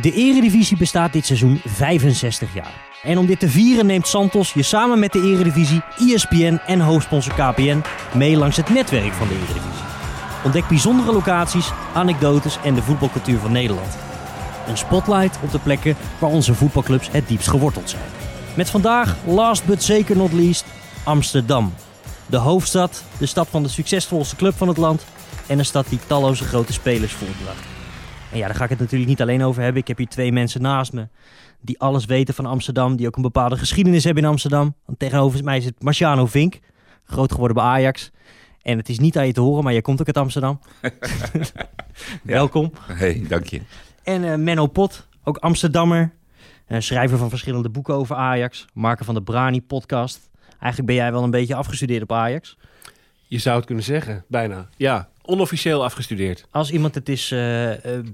De Eredivisie bestaat dit seizoen 65 jaar. En om dit te vieren neemt Santos je samen met de Eredivisie, ESPN en hoofdsponsor KPN mee langs het netwerk van de Eredivisie. Ontdek bijzondere locaties, anekdotes en de voetbalcultuur van Nederland. Een spotlight op de plekken waar onze voetbalclubs het diepst geworteld zijn. Met vandaag, last but zeker not least, Amsterdam. De hoofdstad, de stad van de succesvolste club van het land en een stad die talloze grote spelers voortbracht. En ja, daar ga ik het natuurlijk niet alleen over hebben. Ik heb hier twee mensen naast me die alles weten van Amsterdam, die ook een bepaalde geschiedenis hebben in Amsterdam. Want tegenover mij zit Marciano Vink, groot geworden bij Ajax. En het is niet aan je te horen, maar jij komt ook uit Amsterdam. Welkom. Hey, dank je. En uh, Menno Pot, ook Amsterdammer. Uh, schrijver van verschillende boeken over Ajax. Maker van de Brani podcast. Eigenlijk ben jij wel een beetje afgestudeerd op Ajax. Je zou het kunnen zeggen, bijna. Ja, onofficieel afgestudeerd. Als iemand het is, uh,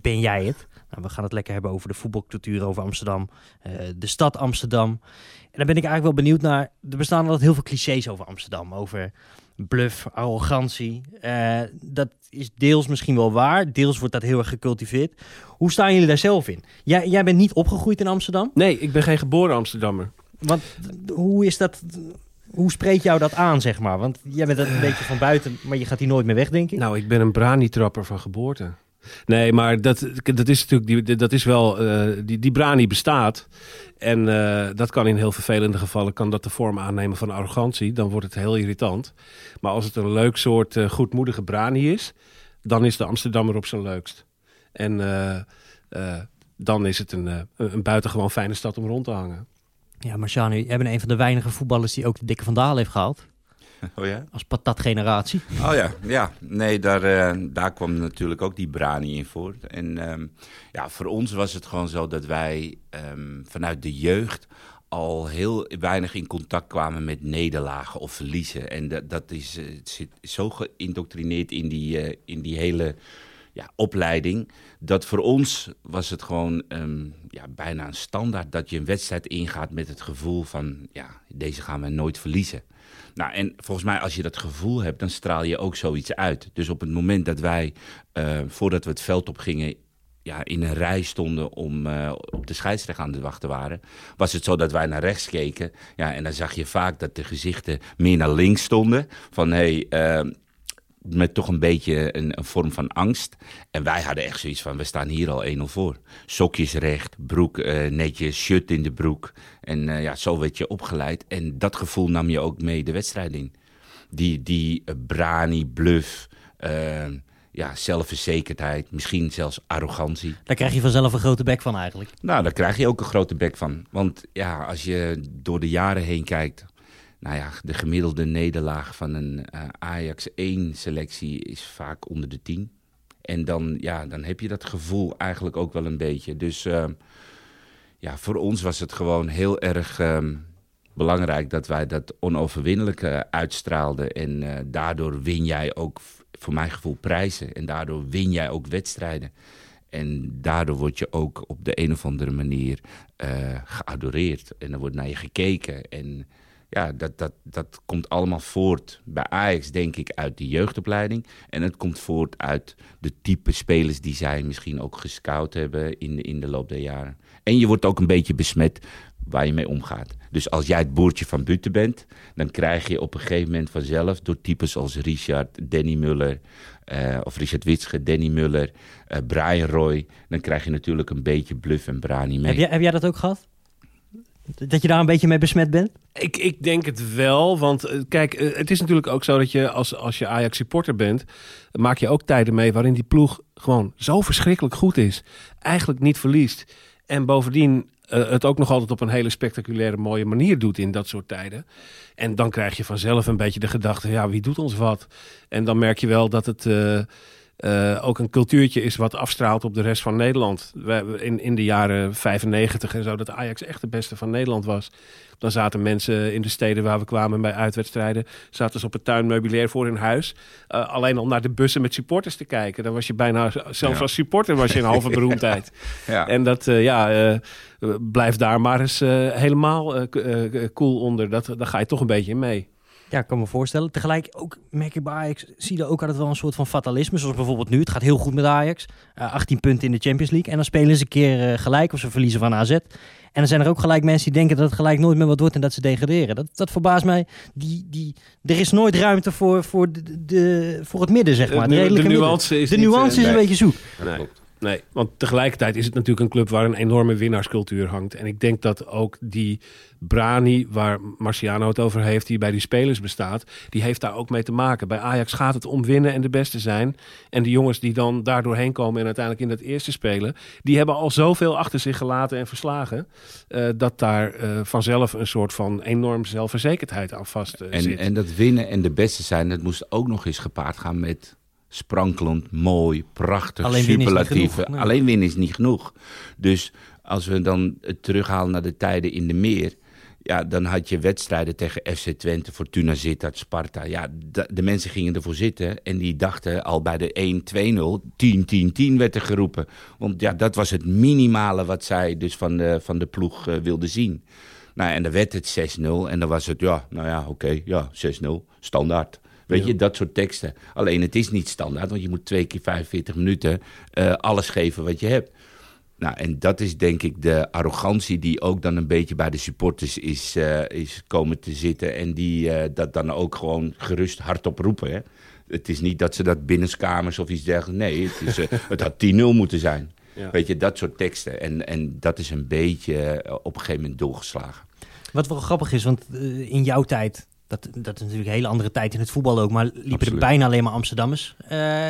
ben jij het. Nou, we gaan het lekker hebben over de voetbalcultuur over Amsterdam. de stad Amsterdam. En daar ben ik eigenlijk wel benieuwd naar. Er bestaan altijd heel veel clichés over Amsterdam. Over bluff, arrogantie. Dat is deels misschien wel waar. Deels wordt dat heel erg gecultiveerd. Hoe staan jullie daar zelf in? Jij, jij bent niet opgegroeid in Amsterdam? Nee, ik ben geen geboren Amsterdammer. Want hoe is dat... Hoe spreekt jou dat aan, zeg maar? Want jij bent een beetje van buiten, maar je gaat hier nooit meer weg, denk ik. Nou, ik ben een brani-trapper van geboorte. Nee, maar dat, dat is natuurlijk die, dat is wel, uh, die, die brani bestaat. En uh, dat kan in heel vervelende gevallen kan dat de vorm aannemen van arrogantie. Dan wordt het heel irritant. Maar als het een leuk soort uh, goedmoedige brani is, dan is de Amsterdammer op zijn leukst. En dan is het een, een buitengewoon fijne stad om rond te hangen. Ja, Marciano, jij bent een van de weinige voetballers die ook de dikke vandaal heeft gehaald. Oh ja? Als patatgeneratie. Oh ja, ja. Nee, daar, uh, daar kwam natuurlijk ook die brani in voor. En um, ja, voor ons was het gewoon zo dat wij um, vanuit de jeugd al heel weinig in contact kwamen met nederlagen of verliezen. En dat, dat is, uh, zit zo geïndoctrineerd in die, uh, in die hele ja, opleiding. Dat voor ons was het gewoon um, ja, bijna een standaard dat je een wedstrijd ingaat met het gevoel van... ja, deze gaan we nooit verliezen. Nou, en volgens mij als je dat gevoel hebt, dan straal je ook zoiets uit. Dus op het moment dat wij, uh, voordat we het veld op gingen, ja, in een rij stonden om uh, op de scheidsrechter aan te wachten waren, was het zo dat wij naar rechts keken. Ja, en dan zag je vaak dat de gezichten meer naar links stonden. Van hé, hey, uh, met toch een beetje een, een, vorm van angst. En wij hadden echt zoiets van, we staan hier al 1-0 voor. Sokjes recht, broek uh, netjes, shirt in de broek. En uh, ja, zo werd je opgeleid. En dat gevoel nam je ook mee de wedstrijd in. Die, die uh, brani, bluff, ja, zelfverzekerdheid, misschien zelfs arrogantie. Daar krijg je vanzelf een grote bek van eigenlijk. Nou, daar krijg je ook een grote bek van. Want ja, als je door de jaren heen kijkt nou ja, de gemiddelde nederlaag van een uh, Ajax 1 selectie is vaak onder de 10. En dan, ja, dan heb je dat gevoel eigenlijk ook wel een beetje. Dus uh, ja, voor ons was het gewoon heel erg um, belangrijk dat wij dat onoverwinnelijke uitstraalden. En uh, daardoor win jij ook, voor mijn gevoel, prijzen. En daardoor win jij ook wedstrijden. En daardoor word je ook op de een of andere manier geadoreerd. En er wordt naar je gekeken. En ja, dat, dat, dat komt allemaal voort bij Ajax, denk ik, uit de jeugdopleiding. En het komt voort uit de type spelers die zij misschien ook gescout hebben in de, in de loop der jaren. En je wordt ook een beetje besmet waar je mee omgaat. Dus als jij het boertje van Butten bent, dan krijg je op een gegeven moment vanzelf door types als Richard, Danny Muller, uh, of Richard Witsche, Danny Muller, uh, Brian Roy, dan krijg je natuurlijk een beetje bluff en brani mee. Heb jij, heb jij dat ook gehad? Dat je daar een beetje mee besmet bent? Ik, ik denk het wel, want uh, kijk, uh, het is natuurlijk ook zo dat je als, als je Ajax supporter bent, maak je ook tijden mee waarin die ploeg gewoon zo verschrikkelijk goed is. Eigenlijk niet verliest. En bovendien uh, het ook nog altijd op een hele spectaculaire, mooie manier doet in dat soort tijden. En dan krijg je vanzelf een beetje de gedachte, ja, wie doet ons wat? En dan merk je wel dat het... ook een cultuurtje is wat afstraalt op de rest van Nederland. We, in, in de jaren 95 en zo, dat Ajax echt de beste van Nederland was. Dan zaten mensen in de steden waar we kwamen bij uitwedstrijden... zaten ze op het tuinmeubilair voor hun huis. Uh, alleen om naar de bussen met supporters te kijken. Dan was je bijna, zelfs ja. als supporter was je een halve beroemdheid. ja. En dat, uh, ja, blijf daar maar eens helemaal cool onder. Dat, daar ga je toch een beetje in mee. Ja, ik kan me voorstellen. Tegelijk ook merk ik bij Ajax, zie je ook altijd wel een soort van fatalisme. Zoals bijvoorbeeld nu. Het gaat heel goed met Ajax. Uh, 18 punten in de Champions League. En dan spelen ze een keer uh, gelijk of ze verliezen van AZ. En dan zijn er ook gelijk mensen die denken dat het gelijk nooit meer wat wordt en dat ze degraderen. Dat, dat verbaast mij. Die, die, er is nooit ruimte voor, voor, de, de voor het midden, zeg maar. De, de, de nuance is, de niet, nuance is een nee. beetje zoek. Nee. Nee, want tegelijkertijd is het natuurlijk een club waar een enorme winnaarscultuur hangt. En ik denk dat ook die Brani, waar Marciano het over heeft, die bij die spelers bestaat, die heeft daar ook mee te maken. Bij Ajax gaat het om winnen en de beste zijn. En de jongens die dan daar doorheen komen en uiteindelijk in dat eerste spelen, die hebben al zoveel achter zich gelaten en verslagen, uh, dat daar uh, vanzelf een soort van enorm zelfverzekerdheid aan vast uh, en, zit. En dat winnen en de beste zijn, dat moest ook nog eens gepaard gaan met sprankelend, mooi, prachtig, Alleen superlatieve. Nee. Alleen winnen is niet genoeg. Dus als we dan het terughalen naar de tijden in de meer... Ja, dan had je wedstrijden tegen FC Twente, Fortuna Sittard, Sparta. Ja, de, de, mensen gingen ervoor zitten en die dachten al bij de 1-2-0, 10-10-10 werd er geroepen. Want ja, dat was het minimale wat zij dus van de, van de ploeg uh, wilden zien. Nou, en dan werd het 6-0 en dan was het, ja, nou ja, oké, okay, ja, 6-0, standaard. Weet ja. je, dat soort teksten. Alleen het is niet standaard, want je moet twee keer 45 minuten uh, alles geven wat je hebt. Nou, en dat is denk ik de arrogantie die ook dan een beetje bij de supporters is, uh, is komen te zitten. En die uh, dat dan ook gewoon gerust hardop roepen. Hè? Het is niet dat ze dat binnenskamers of iets dergelijks. Nee, het, is, uh, het had 10-0 moeten zijn. Ja. Weet je, dat soort teksten. En, en dat is een beetje op een gegeven moment doorgeslagen. Wat wel grappig is, want in jouw tijd dat, dat is natuurlijk een hele andere tijd in het voetbal ook. Maar liepen Absoluut. er bijna alleen maar Amsterdammers uh,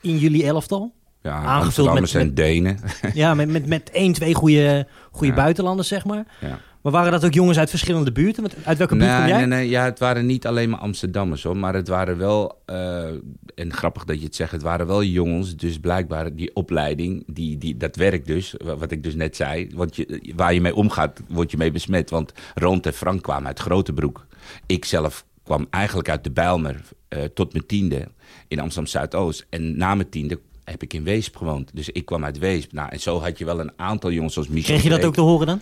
in jullie elftal. Ja, Amsterdammers met, en Denen. Ja, met, met, met één, twee goede, goede ja. buitenlanders, zeg maar. Ja. Maar waren dat ook jongens uit verschillende buurten? Uit welke buurt nee, kom jij? Nee, nee, ja, het waren niet alleen maar Amsterdammers hoor. Maar het waren wel, uh, en grappig dat je het zegt, het waren wel jongens. Dus blijkbaar die opleiding, die, die, dat werkt dus, wat ik dus net zei. Want je, waar je mee omgaat, word je mee besmet. Want Rond en Frank kwamen uit Grotebroek. Ik zelf kwam eigenlijk uit de Bijlmer uh, tot mijn tiende in Amsterdam Zuidoost. En na mijn tiende heb ik in Weesp gewoond. Dus ik kwam uit Weesp. Nou, en zo had je wel een aantal jongens zoals Michel. Kreeg je dat ook te horen dan?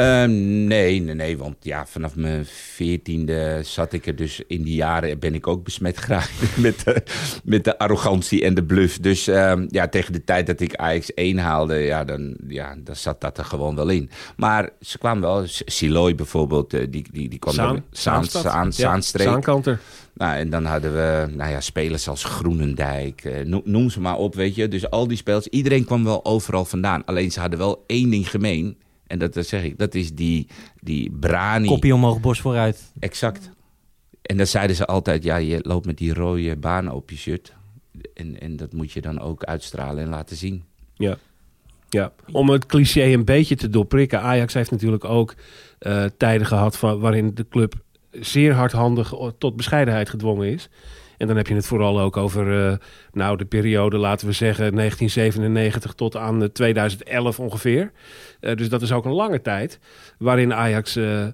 Um, nee, nee, nee, want ja, vanaf mijn veertiende zat ik er dus in die jaren ben ik ook besmet geraakt met de, met de arrogantie en de bluff. Dus um, ja, tegen de tijd dat ik Ajax 1 haalde, ja, dan, ja, dan zat dat er gewoon wel in. Maar ze kwamen wel, Siloy bijvoorbeeld, die, die, die kwam Zaan, Zaan, Zaanstreek. Ja. Nou, en dan hadden we nou ja, spelers als Groenendijk, eh, noem ze maar op, weet je. Dus al die spelers, iedereen kwam wel overal vandaan. Alleen ze hadden wel één ding gemeen. En dat, dat zeg ik, dat is die, die brani. Kopje omhoog, borst vooruit. Exact. En dan zeiden ze altijd, ja, je loopt met die rode banen op je shirt. En, en dat moet je dan ook uitstralen en laten zien. Ja. Ja, om het cliché een beetje te doorprikken. Ajax heeft natuurlijk ook uh, tijden gehad van, waarin de club zeer hardhandig tot bescheidenheid gedwongen is. En dan heb je het vooral ook over uh, nou, de periode, laten we zeggen, 1997 tot aan uh, 2011 ongeveer. Uh, dus dat is ook een lange tijd waarin Ajax uh,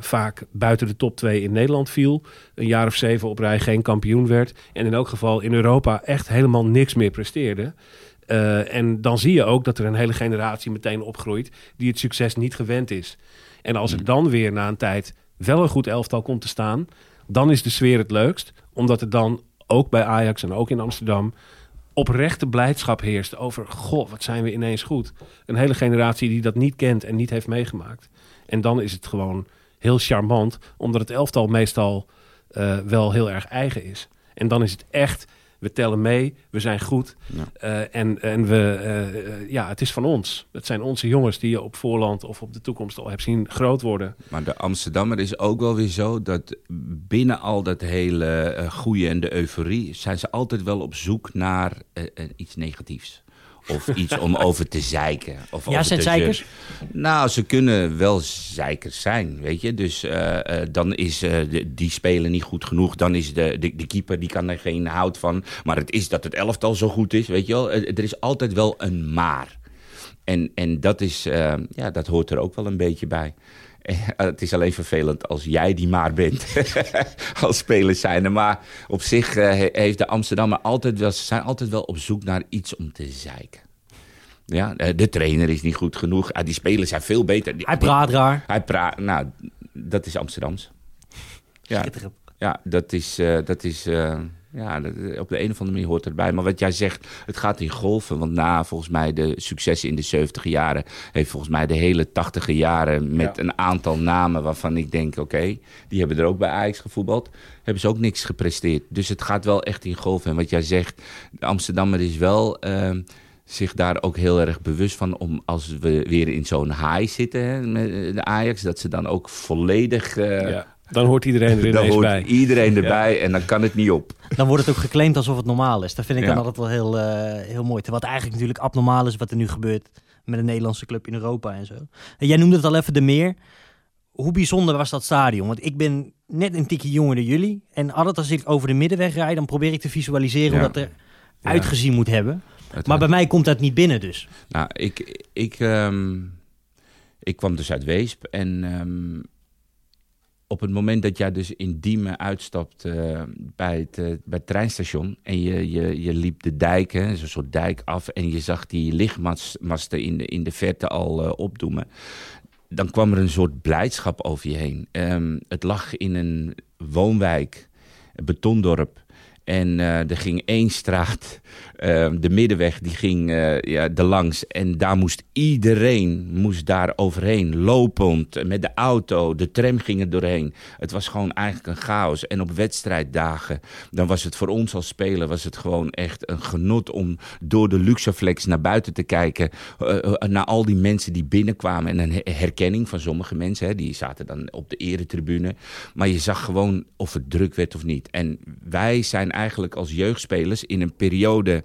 vaak buiten de top 2 in Nederland viel. Een jaar of zeven op rij geen kampioen werd. En in elk geval in Europa echt helemaal niks meer presteerde. En dan zie je ook dat er een hele generatie meteen opgroeit die het succes niet gewend is. En als er dan weer na een tijd wel een goed elftal komt te staan, dan is de sfeer het leukst. Omdat er dan ook bij Ajax en ook in Amsterdam oprechte blijdschap heerst over... goh, wat zijn we ineens goed. Een hele generatie die dat niet kent en niet heeft meegemaakt. En dan is het gewoon heel charmant, omdat het elftal meestal uh, wel heel erg eigen is. En dan is het echt, we tellen mee, we zijn goed. Ja. Uh, en en we, uh, ja, het is van ons. Het zijn onze jongens die je op voorland of op de toekomst al hebt zien groot worden. Maar de Amsterdammer is ook wel weer zo dat binnen al dat hele uh, goede en de euforie... zijn ze altijd wel op zoek naar iets negatiefs. Of iets om over te zeiken. Of ja, zijn zeikers? Nou, ze kunnen wel zeikers zijn, weet je. Dus uh, uh, dan is uh, de, die spelen niet goed genoeg. Dan is de, de, de, keeper, die kan er geen hout van. Maar het is dat het elftal zo goed is, weet je wel. Er is altijd wel een maar. En, en dat, is, ja, dat hoort er ook wel een beetje bij. Het is alleen vervelend als jij die maar bent. als spelers zijn. Maar op zich uh, heeft de Amsterdammer altijd wel, ze zijn altijd wel op zoek naar iets om te zeiken. Ja, de trainer is niet goed genoeg. Die spelers zijn veel beter. Hij praat raar. Hij praat, nou, dat is Amsterdams. Ja. ja dat is, uh, dat is uh, ja, dat, op de een of andere manier hoort erbij. Maar wat jij zegt, het gaat in golven. Want na volgens mij de successen in de 70 jaren, heeft volgens mij de hele 80 jaren met een aantal namen waarvan ik denk, oké, die hebben er ook bij Ajax gevoetbald, hebben ze ook niks gepresteerd. Dus het gaat wel echt in golven. En wat jij zegt, de Amsterdammer is wel. Uh, zich daar ook heel erg bewust van om als we weer in zo'n high zitten hè, met de Ajax, dat ze dan ook volledig uh, ja. Dan hoort iedereen er dan hoort bij. iedereen erbij en dan kan het niet op. Dan wordt het ook geclaimd alsof het normaal is. Dat vind ik ja. dan altijd wel heel, uh, heel mooi. Wat eigenlijk natuurlijk abnormaal is wat er nu gebeurt met een Nederlandse club in Europa en zo. En jij noemde het al even de meer. Hoe bijzonder was dat stadion? Want ik ben net een tikje jonger dan jullie. En altijd als ik over de middenweg rijd, dan probeer ik te visualiseren ja. hoe dat er uitgezien moet hebben. Maar bij mij komt dat niet binnen dus. Nou, ik, ik, um, ik kwam dus uit Weesp en um, op het moment dat jij dus in Diemen uitstapt uh, bij, het, uh, bij het treinstation en je, je, je liep de dijk, hè, zo'n soort dijk af en je zag die lichtmasten in de, in de verte al uh, opdoemen, dan kwam er een soort blijdschap over je heen. Um, het lag in een woonwijk, een betondorp. En er ging één straat, uh, de middenweg, die ging uh, ja, langs. En daar moest iedereen moest daar overheen, lopend, met de auto. De tram ging er doorheen. Het was gewoon eigenlijk een chaos. En op wedstrijddagen, dan was het voor ons als speler... was het gewoon echt een genot om door de Luxaflex naar buiten te kijken... naar al die mensen die binnenkwamen. En een herkenning van sommige mensen, hè, die zaten dan op de eretribune. Maar je zag gewoon of het druk werd of niet. En wij zijn eigenlijk als jeugdspelers in een periode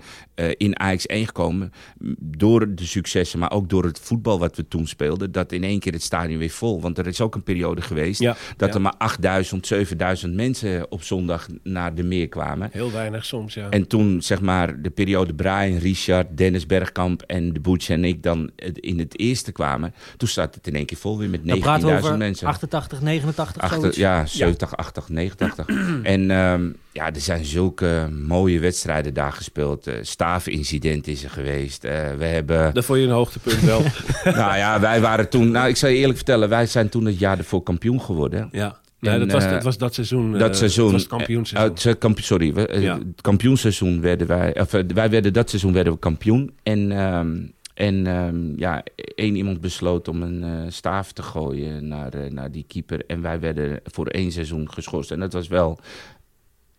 in Ajax 1 gekomen. Door de successen, maar ook door het voetbal wat we toen speelden. Dat in één keer het stadion weer vol. Want er is ook een periode geweest ja, dat ja. er maar 8000, 7000 mensen op zondag naar de meer kwamen. Heel weinig soms, ja. En toen zeg maar de periode Brian, Richard, Dennis Bergkamp en de Boets en ik dan in het eerste kwamen. Toen zat het in één keer vol weer met 19.000 mensen. 88, 89, Achter, Ja, 70, 80, 89. en um, ja, er zijn zulke mooie wedstrijden daar gespeeld. Uh, staafincident is er geweest. Uh, we hebben... Dat vond je een hoogtepunt wel. nou ja, wij waren toen... Nou, ik zal je eerlijk vertellen. Wij zijn toen het jaar ervoor kampioen geworden. Ja. Nee, en, dat, was, dat was dat seizoen. Dat seizoen. Was het kampioenseizoen. Kamp sorry, we, ja. het kampioenseizoen werden wij... Of, wij werden dat seizoen werden we kampioen. En... Um, en um, ja, één iemand besloot om een uh, staaf te gooien naar, uh, naar die keeper. En wij werden voor één seizoen geschorst. En dat was wel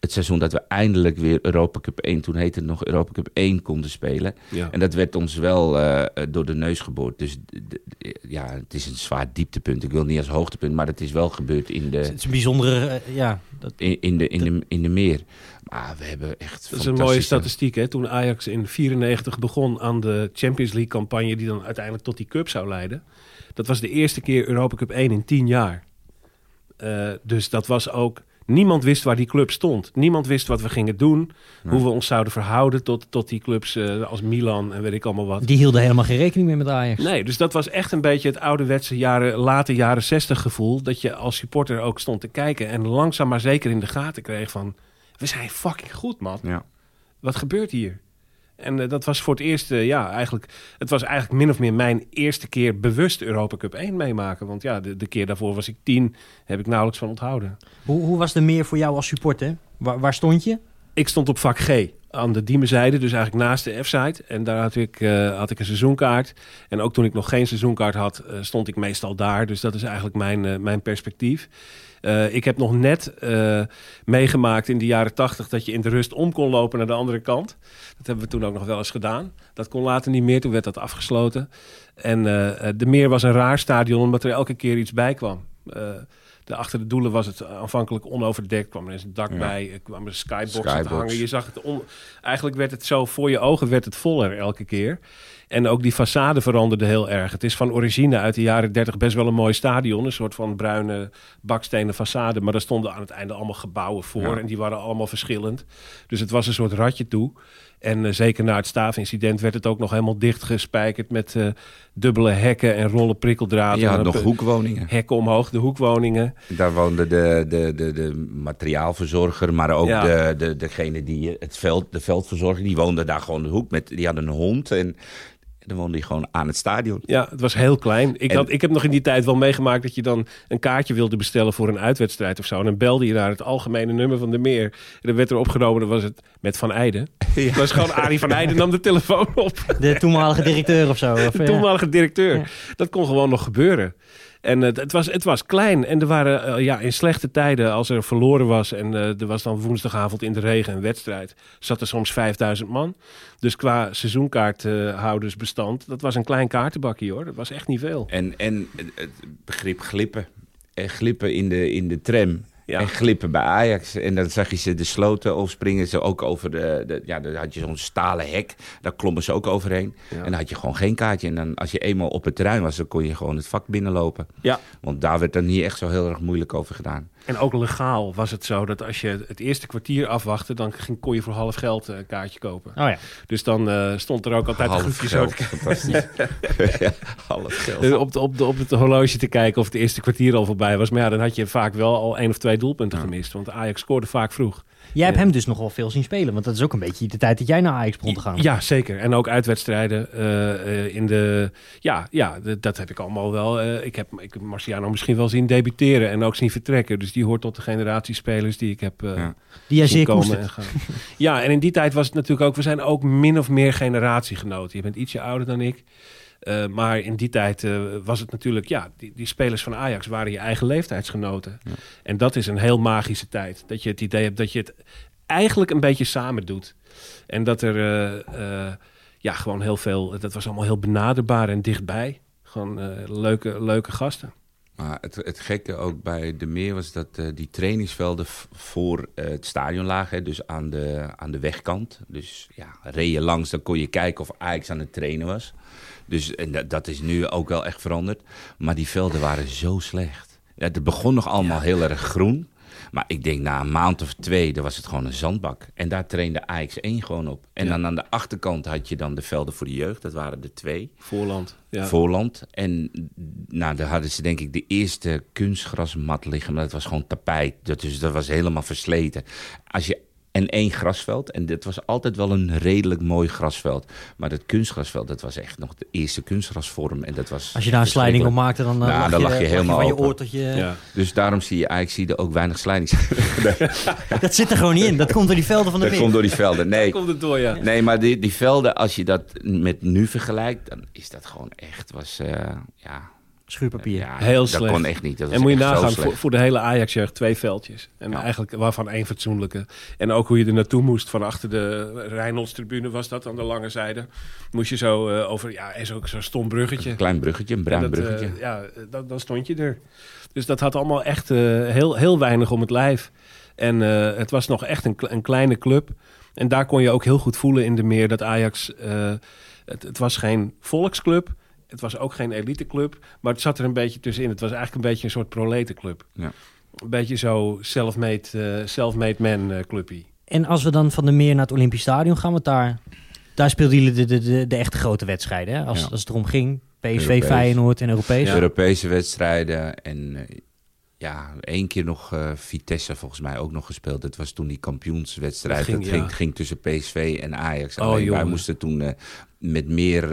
het seizoen dat we eindelijk weer Europa Cup 1, toen heette het nog Europa Cup 1, konden spelen. Ja. En dat werd ons wel uh, door de neus geboord. Dus ja, het is een zwaar dieptepunt. Ik wil niet als hoogtepunt, maar het is wel gebeurd in de... Het is een bijzondere, uh, ja... Dat, in, in, de, in, de, in de meer. Maar we hebben echt Dat is een mooie statistiek, hè? Toen Ajax in 94 begon aan de Champions League campagne... die dan uiteindelijk tot die cup zou leiden. Dat was de eerste keer Europa Cup 1 in 10 jaar. Uh, dus dat was ook... Niemand wist waar die club stond. Niemand wist wat we gingen doen. Nee. Hoe we ons zouden verhouden tot, tot die clubs uh, als Milan en weet ik allemaal wat. Die hielden helemaal geen rekening meer met Ajax. Nee, dus dat was echt een beetje het ouderwetse jaren, late jaren 60 gevoel. Dat je als supporter ook stond te kijken. En langzaam maar zeker in de gaten kreeg van... We zijn fucking goed, man. Ja. Wat gebeurt hier? En uh, dat was voor het eerst, uh, ja, eigenlijk... Het was eigenlijk min of meer mijn eerste keer bewust Europa Cup 1 meemaken. Want ja, de, de keer daarvoor was ik tien. Heb ik nauwelijks van onthouden. Hoe, hoe was de meer voor jou als supporter? Waar, waar stond je? Ik stond op vak G. Aan de Diemenzijde, dus eigenlijk naast de F-site. En daar had ik, uh, had ik een seizoenkaart. En ook toen ik nog geen seizoenkaart had, uh, stond ik meestal daar. Dus dat is eigenlijk mijn, uh, mijn perspectief. Uh, ik heb nog net uh, meegemaakt in de jaren tachtig dat je in de rust om kon lopen naar de andere kant. Dat hebben we toen ook nog wel eens gedaan. Dat kon later niet meer, toen werd dat afgesloten. En uh, de Meer was een raar stadion omdat er elke keer iets bij kwam. De, achter de doelen was het aanvankelijk onoverdekt. kwam er eens een dak ja. bij, kwam er skybox, skybox. te hangen. Je zag het on... Eigenlijk werd het zo voor je ogen werd het voller elke keer. En ook die façade veranderde heel erg. Het is van origine uit de jaren 30 best wel een mooi stadion. Een soort van bruine bakstenen façade. Maar daar stonden aan het einde allemaal gebouwen voor. Ja. En die waren allemaal verschillend. Dus het was een soort ratje toe. En uh, zeker na het staafincident werd het ook nog helemaal dichtgespijkerd met uh, dubbele hekken en rollen prikkeldraad. Ja, nog hoekwoningen. Hekken omhoog, de hoekwoningen. Daar woonde de, de, de, de materiaalverzorger, maar ook ja. de, de, degene die het veld, de veldverzorger, die woonde daar gewoon de hoek met, die hadden een hond. En En dan woonde hij gewoon aan het stadion. Ja, het was heel klein. Ik, En- had, ik heb nog in die tijd wel meegemaakt dat je dan een kaartje wilde bestellen voor een uitwedstrijd of zo. En dan belde je naar het algemene nummer van de meer. En dan werd er opgenomen, dan was het met Van Eijden. Het was gewoon Arie van Eijden nam de telefoon op. De toenmalige directeur of zo. Of, De ja. toenmalige directeur. Ja. Dat kon gewoon nog gebeuren. En eh, het, was, het was klein. En er waren eh, ja, in slechte tijden, als er verloren was... en eh, er was dan woensdagavond in de regen een wedstrijd... zat er soms 5000 man. Dus qua seizoenkaarthoudersbestand... dat was een klein kaartenbakje hoor. Dat was echt niet veel. En, en het- het begrip glippen. En glippen in de, in de tram. Ja. En glippen bij Ajax. En dan zag je ze de sloten overspringen. Ze ook over de, de ja, dan had je zo'n stalen hek. Daar klommen ze ook overheen. Ja. En dan had je gewoon geen kaartje. En dan, als je eenmaal op het terrein was, dan kon je gewoon het vak binnenlopen. Ja. Want daar werd dan niet echt zo heel erg moeilijk over gedaan. En ook legaal was het zo dat als je het eerste kwartier afwachtte... dan ging, kon je voor half geld eh, een kaartje kopen. Oh ja. Dus dan eh, stond er ook altijd een Half groepje zo geld. Fantastisch. ja, half geld. Eh, op, de, op, de, op het horloge te kijken of het eerste kwartier al voorbij was. Maar ja, dan had je vaak wel al één of twee doelpunten gemist. Want Ajax scoorde vaak vroeg. Jij hebt Ja. hem dus nog wel veel zien spelen. Want dat is ook een beetje de tijd dat jij naar Ajax begon te gaan. Ja, zeker. En ook uitwedstrijden eh, eh, in de... Ja, ja de- dat heb ik allemaal wel. eh, ik heb ik Marciano misschien wel zien debuteren en ook zien vertrekken. Dus die hoort tot de generatie spelers die ik heb eh, Ja. Die jij zien zeer komen en gaan. Ja, en in die tijd was het natuurlijk ook... We zijn ook min of meer generatiegenoten. Je bent ietsje ouder dan ik. Eh, maar in die tijd eh, was het natuurlijk... Ja, die, die spelers van Ajax waren je eigen leeftijdsgenoten. En dat is een heel magische tijd. Dat je het idee hebt dat je het eigenlijk een beetje samen doet. En dat er eh, ja, gewoon heel veel... Dat was allemaal heel benaderbaar en dichtbij. Gewoon leuke, leuke gasten. Maar het, het gekke ook bij de meer was dat die trainingsvelden voor het stadion lagen. hè, Dus aan de, aan de wegkant. Dus ja, reed je langs, dan kon je kijken of Ajax aan het trainen was. Dus en dat, is nu ook wel echt veranderd. Maar die velden waren zo slecht. Het begon nog allemaal heel erg groen. Maar ik denk na een maand of twee, dan was het gewoon een zandbak. En daar trainde Ajax 1 gewoon op. En Ja. dan aan de achterkant had je dan de velden voor de jeugd. Dat waren er twee. Voorland. Ja. Voorland. En nou, daar hadden ze denk ik de eerste kunstgrasmat liggen. Maar dat was gewoon tapijt. Dat, dus dat was helemaal versleten. Als je, en één grasveld. En dit was altijd wel een redelijk mooi grasveld. Maar dat kunstgrasveld, dat was echt nog de eerste kunstgrasvorm. En dat was Als je daar een sliding op maakte, dan, eh, Nou, dan lag je helemaal van je open. oor tot je... Ja. Dus daarom zie je eigenlijk zie je ook weinig slidings. Dat zit er gewoon niet in. Dat komt door die velden van de dat komt door die velden. Nee, Komt het door, ja. nee maar die, die velden, als je dat met nu vergelijkt, dan is dat gewoon echt, was, eh, ja... Schuurpapier. ja Heel dat slecht. kon echt niet. Dat was En moet je zo nagaan, voor, voor de hele Ajax-jeugd twee veldjes. En Ja. eigenlijk waarvan één fatsoenlijke. En ook hoe je er naartoe moest. Van achter de Rijnolds-tribune was dat aan de lange zijde. Moest je zo eh, over, ja, en zo'n zo'n stom bruggetje. Een klein bruggetje, een bruin dat, eh, bruggetje. ja, dan, dan stond je er. Dus dat had allemaal echt eh, heel, heel weinig om het lijf. En eh, het was nog echt een, een kleine club. En daar kon je ook heel goed voelen in de meer dat Ajax... eh, het, het was geen volksclub. Het was ook geen eliteclub. Maar het zat er een beetje tussenin. Het was eigenlijk een beetje een soort proletenclub. Ja. Een beetje zo self-made, eh, self-made man eh, clubje. En als we dan van de meer naar het Olympisch Stadion gaan, want daar, daar speelden jullie de, de, de, de echte grote wedstrijden. Hè? Als, Ja. als het erom ging, PSV, Europees. Feyenoord en Europees. Ja. Europese wedstrijden en eh, ja, één keer nog eh, Vitesse volgens mij ook nog gespeeld. Dat was toen die kampioenswedstrijd. Dat Dat ging, ging, ja. ging, tussen PSV en Ajax. Oh, Alleen wij moesten toen eh, met meer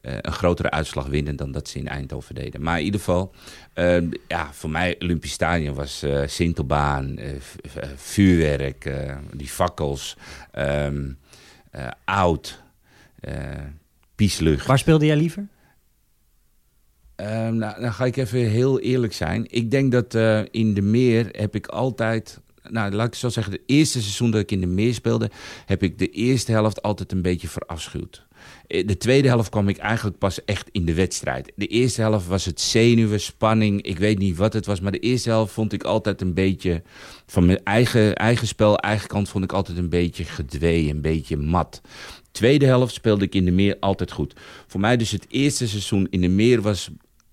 eh, een grotere uitslag winnen dan dat ze in Eindhoven deden. Maar in ieder geval, eh, ja, voor mij Olympisch Stadion was eh Sintelbaan, vuurwerk, die fakkels, ehm, eh, oud, pieslucht. Waar speelde jij liever? Ehm, nou, dan ga ik even heel eerlijk zijn. Ik denk dat in de meer heb ik altijd. Nou, laat ik zo zeggen, het eerste seizoen dat ik in de meer speelde, heb ik de eerste helft altijd een beetje verafschuwd. Eh, De tweede helft kwam ik eigenlijk pas echt in de wedstrijd. De eerste helft was het zenuwen, spanning, ik weet niet wat het was, maar de eerste helft vond ik altijd een beetje van mijn eigen, eigen spel, eigen kant vond ik altijd een beetje gedwee, een beetje mat. Tweede helft speelde ik in de meer altijd goed. Voor mij dus het eerste seizoen in de meer was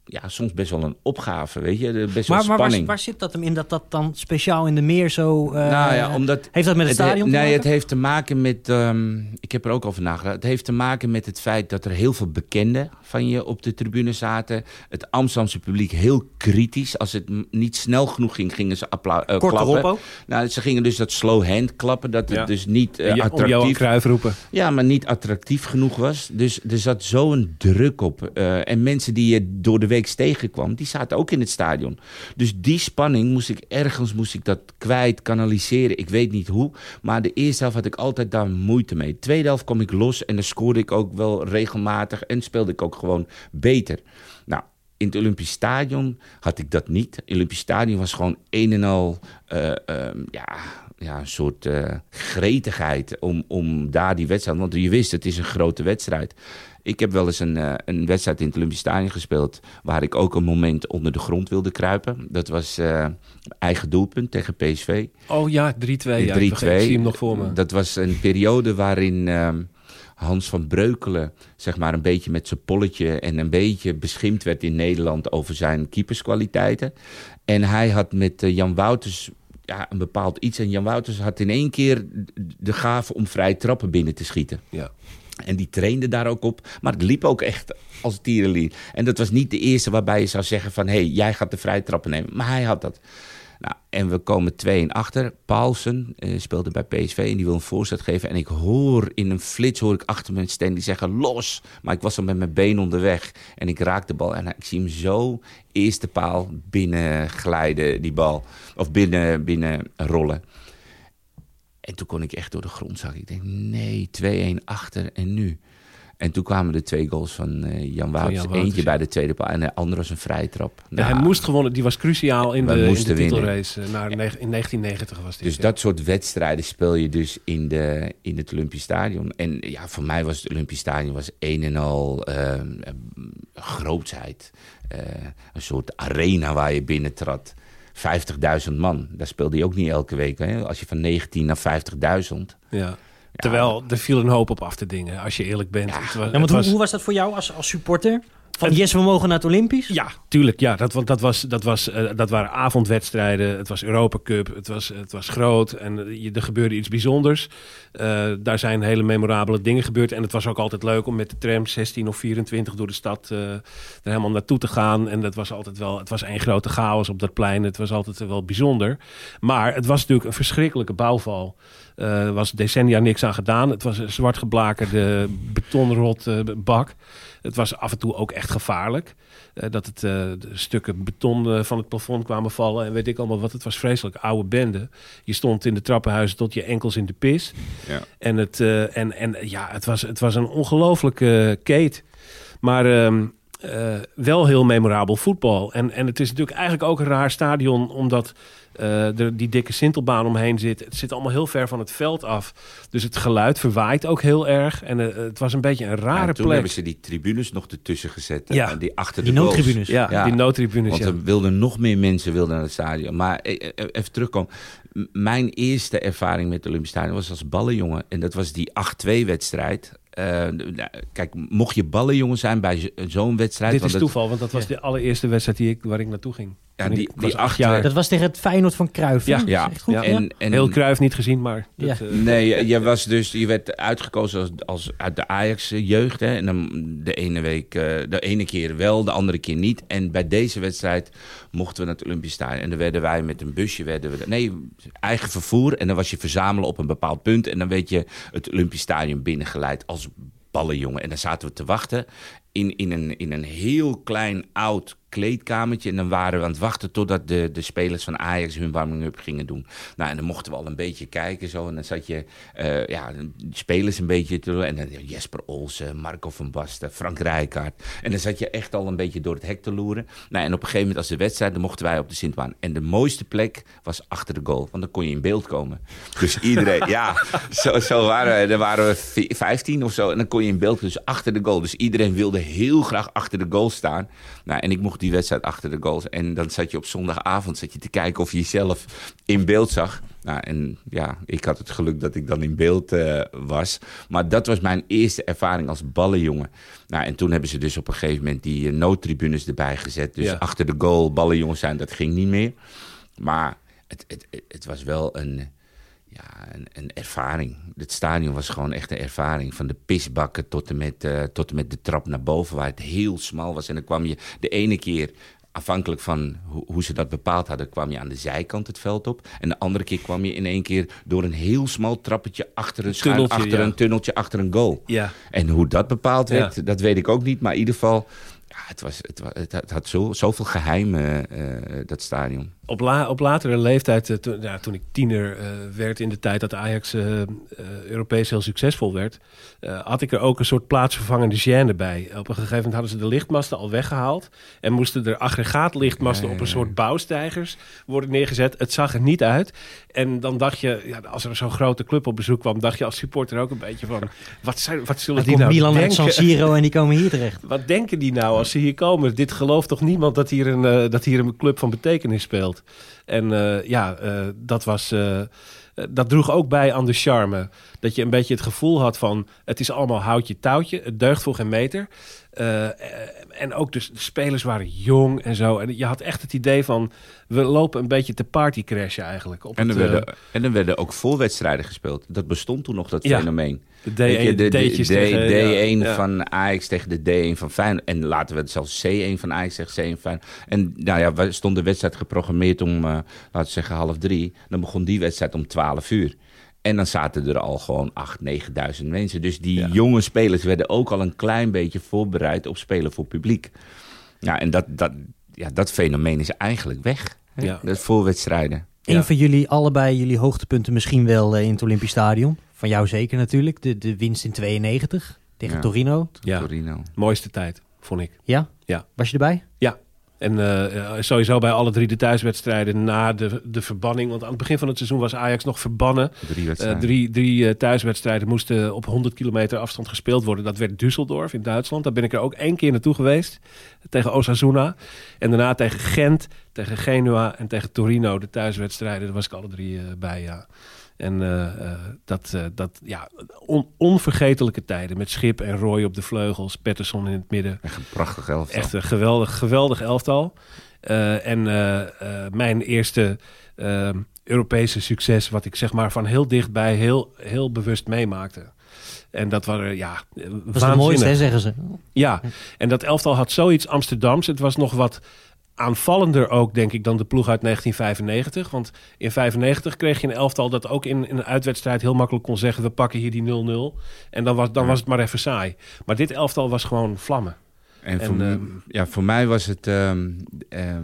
ja, soms best wel een opgave, weet je. Best maar, wel maar waar, spanning. waar zit dat hem in dat dat dan speciaal in de meer zo... uh, nou ja, omdat... Heeft dat met het, het stadion Nee, te maken? het heeft te maken met... Um, ik heb er ook over nagedacht. Het heeft te maken met het feit dat er heel veel bekenden van je op de tribune zaten. Het Amsterdamse publiek heel kritisch. Als het niet snel genoeg ging, gingen ze uh, Kort klappen. erop? Nou, ze gingen dus dat slow hand klappen. Dat het Ja. dus niet uh, om attractief... Roepen. Ja, maar niet attractief genoeg was. Dus er zat zo'n druk op. Uh, en mensen die je door de week tegenkwam, die zaten ook in het stadion. Dus die spanning moest ik ergens moest ik dat kwijt, kanaliseren. Ik weet niet hoe. Maar de eerste helft had ik altijd daar moeite mee. De tweede helft kwam ik los en dan scoorde ik ook wel regelmatig. En speelde ik ook gewoon beter. Nou, in het Olympisch Stadion had ik dat niet. Het Olympisch Stadion was gewoon een en al... Uh, um, ja, ja, een soort uh, gretigheid om, om daar die wedstrijd... Want je wist, het is een grote wedstrijd. Ik heb wel eens een, uh, een wedstrijd in het Olympisch Stadion gespeeld... waar ik ook een moment onder de grond wilde kruipen. Dat was uh, eigen doelpunt tegen PSV. Oh ja, 3-2. Ja, ik, zie hem nog voor me. Dat was een periode waarin... Uh, Hans van Breukelen, zeg maar een beetje met zijn polletje en een beetje beschimd werd in Nederland over zijn keeperskwaliteiten. En hij had met Jan Wouters ja, een bepaald iets. En Jan Wouters had in één keer de gave om vrij trappen binnen te schieten. Ja. En die trainde daar ook op. Maar het liep ook echt als tierenlier. En dat was niet de eerste waarbij je zou zeggen van... hé, hey, jij gaat de vrije trappen nemen. Maar hij had dat. Nou, en we komen 2 en achter. Paulsen uh, speelde bij PSV en die wil een voorzet geven. En ik hoor in een flits hoor ik achter me die zeggen los. Maar ik was al met mijn been onderweg. En ik raak de bal en ik zie hem zo eerste paal binnen glijden, die bal. Of binnen, binnen rollen. En toen kon ik echt door de grond zakken. Ik denk, nee, 2-1 achter en nu. En toen kwamen de twee goals van uh, Jan Wouters. Jan Eentje bij de tweede paal en de andere was een vrije trap. Ja, hij moest gewonnen. Die was cruciaal in de, in de titelrace. eh, Naar, in 1990 was dit. Dus ja. dat soort wedstrijden speel je dus in, de, in het Olympisch Stadion. En ja, voor mij was het Olympisch Stadion was een en al eh, grootsheid. Eh, een soort arena waar je binnentrad. 50.000 man, daar speelde je ook niet elke week. Hè? Als je van 19 naar 50.000. Ja. Terwijl er viel een hoop op af te dingen, als je eerlijk bent. Ja. Het was, Ja, want het hoe, was- hoe was dat voor jou als, als supporter? Van yes, we mogen naar het Olympisch? Ja, tuurlijk. Ja, dat, dat, was, dat, was, eh, dat waren avondwedstrijden. Het was Europa Cup. Het was, het was groot. En eh, je, er gebeurde iets bijzonders. Eh, daar zijn hele memorabele dingen gebeurd. En het was ook altijd leuk om met de tram 16 of 24 door de stad eh, er helemaal naartoe te gaan. En dat was altijd wel. Het was één grote chaos op dat plein. Het was altijd wel bijzonder. Maar het was natuurlijk een verschrikkelijke bouwval. Er was decennia niks aan gedaan. Het was een zwart geblakerde betonrot bak. Het was af en toe ook echt gevaarlijk. Eh, dat het de stukken beton eh, van het plafond kwamen vallen. En weet ik allemaal wat. Het was vreselijk. Oude bende. Je stond in de trappenhuizen tot je enkels in de pis. Ja. En, het, en, en ja, het was, het was een ongelooflijke keet. Maar ehm, eh, wel heel memorabel voetbal. En, en het is natuurlijk eigenlijk ook een raar stadion, omdat eh, er die dikke sintelbaan omheen zit. Het zit allemaal heel ver van het veld af. Dus het geluid verwaait ook heel erg. En eh, het was een beetje een rare En toen plek. hebben ze die tribunes nog ertussen gezet. Ja. Die achter Die de noodtribunes. Ja, Ja. die noodtribunes. Want ja. er wilden nog meer mensen wilden naar het stadion. Maar eh, even terugkomen. Mijn eerste ervaring met het Olympisch Stadion was als ballenjongen. En dat was die 8-2-wedstrijd. Eh, nou, kijk, mocht je ballenjongen zijn bij zo- zo'n wedstrijd... Dit is toeval, want dat was de allereerste wedstrijd die ik, waar ik naartoe ging. Ja, En die- die acht jaar. Dat was tegen het Feyenoord van Cruijff. Ja. Ja. echt goed, Ja. En, en, Heel Kruif niet gezien, maar... Ja. dat, eh, Nee, je- je, was dus, je werd uitgekozen als, als uit de Ajax-jeugd. hè. En dan de ene, week, eh, de ene keer wel, de andere keer niet. En bij deze wedstrijd mochten we naar het Olympisch Stadion. En dan werden wij met een busje... Werden we, nee, eigen vervoer. En dan was je verzamelen op een bepaald punt. En dan werd je het Olympisch Stadion binnengeleid als ballenjongen. En dan zaten we te wachten in, in, een, in een heel klein oud kleedkamertje. En dan waren we aan het wachten totdat de, de spelers van Ajax hun warming-up gingen doen. Nou, en dan mochten we al een beetje kijken zo. En dan zat je eh, ja, de spelers een beetje te doen. En dan Jesper Olsen, Marco van Basten, Frank Rijkaard. En dan zat je echt al een beetje door het hek te loeren. Nou, en op een gegeven moment als de wedstrijd, dan mochten wij op de Sintbaan. En de mooiste plek was achter de goal. Want dan kon je in beeld komen. Dus iedereen, ja, zo, zo waren we. Er waren we vi- 15 of zo. En dan kon je in beeld, dus achter de goal. Dus iedereen wilde heel graag achter de goal staan. Nou, en ik mocht die wedstrijd achter de goals. En dan zat je op zondagavond zat je te kijken of je jezelf in beeld zag. Nou, en ja, ik had het geluk dat ik dan in beeld uh, was. Maar dat was mijn eerste ervaring als ballenjongen. Nou, en toen hebben ze dus op een gegeven moment die uh, noodtribunes erbij gezet. Dus Ja. achter de goal ballenjongens zijn, dat ging niet meer. Maar het, het- het was wel een, ja, een, een ervaring. Het stadion was gewoon echt een ervaring. Van de pisbakken tot en, met, eh, tot en met de trap naar boven, waar het heel smal was. En dan kwam je de ene keer, afhankelijk van hoe, hoe ze dat bepaald hadden, kwam je aan de zijkant het veld op. En de andere keer kwam je in één keer door een heel smal trappetje achter een, schuin, Tunneltje, achter ja. een tunneltje, achter een goal. Ja. En hoe dat bepaald werd, Ja. dat weet ik ook niet. Maar in ieder geval, ja, het, was, het, het, had- het had zo, zoveel geheimen, eh, dat stadion. Op, la, op latere leeftijd, eh, toen, ja, toen ik tiener eh, werd in de tijd dat Ajax Europees heel succesvol werd, eh, had ik er ook een soort plaatsvervangende gêne bij. Op een gegeven moment hadden ze de lichtmasten al weggehaald en moesten er aggregaatlichtmasten op een soort bouwstijgers worden neergezet. Het zag er niet uit. En dan dacht je, ja, als er zo'n grote club op bezoek kwam, dacht je als supporter ook een beetje van, wat, zijn, wat zullen die nou Milan uit denken? San Siro en die komen hier terecht. Wat denken die nou als ze hier komen? Dit gelooft toch niemand dat hier een, eh, dat hier een club van betekenis speelt? En eh, ja, eh, dat was. dat droeg ook bij aan de charme. Dat je een beetje het gevoel had van... het is allemaal houtje touwtje, het deugt voor geen meter. En ook dus de spelers waren jong en zo. En je had echt het idee van... we lopen een beetje te partycrashen eigenlijk. Op En er, het, werden, en er werden ook voorwedstrijden gespeeld. Dat bestond toen nog, dat Ja. fenomeen. De D1, Weet je, de, de, D'tjes de- tegen- D1 ja, ja. van Ajax tegen de D1 van Feyenoord. En laten we het zelfs C1 van Ajax tegen C1 van Feyenoord. En nou ja, we stond de wedstrijd geprogrammeerd om, eh, laten we zeggen, half drie. Dan begon die wedstrijd om 12 uur. En dan zaten er al gewoon 8.000, 9.000 mensen. Dus die Ja. jonge spelers werden ook al een klein beetje voorbereid op spelen voor publiek. Ja, en dat, dat, ja, dat fenomeen is eigenlijk weg. hè? Ja. Dat voorwedstrijden. Een Ja. van jullie, allebei jullie hoogtepunten misschien wel eh, in het Olympisch Stadion. Van jou zeker natuurlijk. De, de winst in 92 tegen Ja. Torino. Ja, Torino. mooiste tijd, vond ik. Ja? Ja. Was je erbij? En eh, sowieso bij alle drie de thuiswedstrijden na de, de verbanning. Want aan het begin van het seizoen was Ajax nog verbannen. Drie Eh, wedstrijden. drie drie eh, thuiswedstrijden moesten op 100 kilometer afstand gespeeld worden. Dat werd Düsseldorf in Duitsland. Daar ben ik er ook één keer naartoe geweest. Tegen Osasuna. En daarna tegen Gent, tegen Genua en tegen Torino. De thuiswedstrijden, daar was ik alle drie eh, bij, ja. En eh, eh, dat, eh, dat, ja, on- onvergetelijke tijden. Met Schip en Roy op de vleugels, Pettersson in het midden. Echt een prachtig elftal. Echt een geweldig, geweldig elftal. Eh, en mijn eerste Europese succes, wat ik zeg maar van heel dichtbij heel, heel bewust meemaakte. En dat waren, ja, waanzinnig. het mooiste, hè, zeggen ze. Ja, en dat elftal had zoiets Amsterdams. Het was nog wat aanvallender ook, denk ik, dan de ploeg uit 1995. Want in 95 kreeg je een elftal dat ook in, in een uitwedstrijd heel makkelijk kon zeggen... we pakken hier die 0-0. En dan, was, dan Ja. was het maar even saai. Maar dit elftal was gewoon vlammen. En, En, voor, ehm, ja, voor mij was het... ehm ehm,